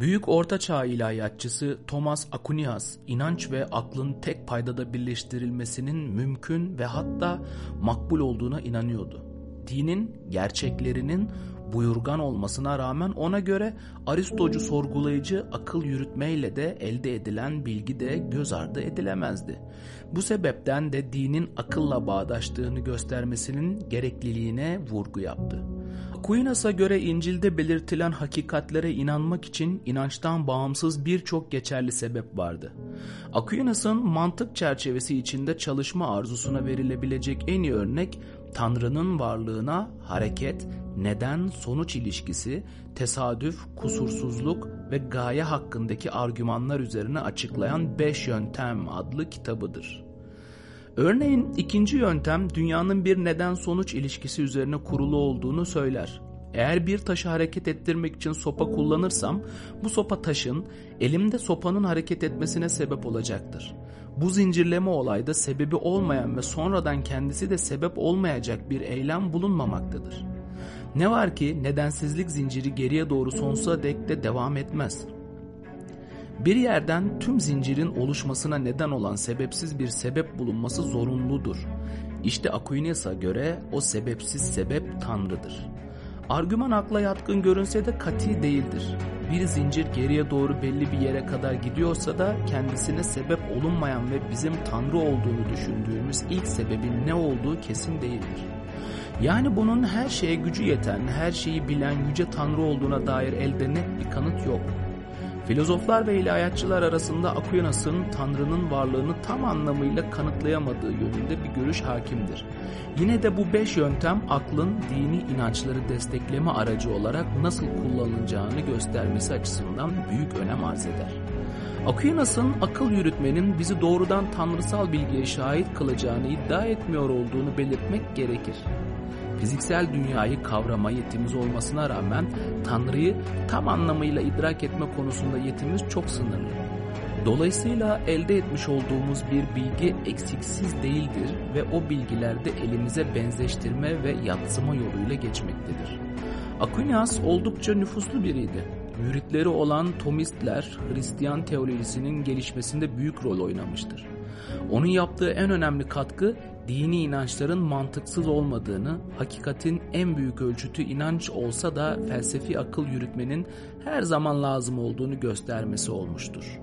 Büyük Orta Çağ ilahiyatçısı Thomas Aquinas, inanç ve aklın tek paydada birleştirilmesinin mümkün ve hatta makbul olduğuna inanıyordu. Dinin gerçeklerinin buyurgan olmasına rağmen ona göre Aristocu sorgulayıcı akıl yürütmeyle de elde edilen bilgi de göz ardı edilemezdi. Bu sebepten de dinin akılla bağdaştığını göstermesinin gerekliliğine vurgu yaptı. Aquinas'a göre İncil'de belirtilen hakikatlere inanmak için inançtan bağımsız birçok geçerli sebep vardı. Aquinas'ın mantık çerçevesi içinde çalışma arzusuna verilebilecek en iyi örnek Tanrı'nın varlığına hareket, neden sonuç ilişkisi, tesadüf, kusursuzluk ve gaye hakkındaki argümanlar üzerine açıklayan Beş Yöntem adlı kitabıdır. Örneğin ikinci yöntem dünyanın bir neden sonuç ilişkisi üzerine kurulu olduğunu söyler. Eğer bir taşı hareket ettirmek için sopa kullanırsam bu sopa taşın elimde sopanın hareket etmesine sebep olacaktır. Bu zincirleme olayda sebebi olmayan ve sonradan kendisi de sebep olmayacak bir eylem bulunmamaktadır. Ne var ki nedensizlik zinciri geriye doğru sonsuza dek de devam etmez. Bir yerden tüm zincirin oluşmasına neden olan sebepsiz bir sebep bulunması zorunludur. İşte Aquinas'a göre o sebepsiz sebep Tanrı'dır. Argüman akla yatkın görünse de kati değildir. Bir zincir geriye doğru belli bir yere kadar gidiyorsa da kendisine sebep olunmayan ve bizim Tanrı olduğunu düşündüğümüz ilk sebebin ne olduğu kesin değildir. Yani bunun her şeye gücü yeten, her şeyi bilen yüce Tanrı olduğuna dair elde net bir kanıt yok. Filozoflar ve ilahiyatçılar arasında Aquinas'ın Tanrı'nın varlığını tam anlamıyla kanıtlayamadığı yönünde bir görüş hakimdir. Yine de bu beş yöntem aklın dini inançları destekleme aracı olarak nasıl kullanılacağını göstermesi açısından büyük önem arz eder. Aquinas'ın akıl yürütmenin bizi doğrudan tanrısal bilgiye şahit kılacağını iddia etmiyor olduğunu belirtmek gerekir fiziksel dünyayı kavrama yetimiz olmasına rağmen Tanrı'yı tam anlamıyla idrak etme konusunda yetimiz çok sınırlı. Dolayısıyla elde etmiş olduğumuz bir bilgi eksiksiz değildir ve o bilgilerde elimize benzeştirme ve yatsıma yoluyla geçmektedir. Aquinas oldukça nüfuslu biriydi. Müritleri olan Tomistler Hristiyan teolojisinin gelişmesinde büyük rol oynamıştır. Onun yaptığı en önemli katkı dini inançların mantıksız olmadığını, hakikatin en büyük ölçütü inanç olsa da felsefi akıl yürütmenin her zaman lazım olduğunu göstermesi olmuştur.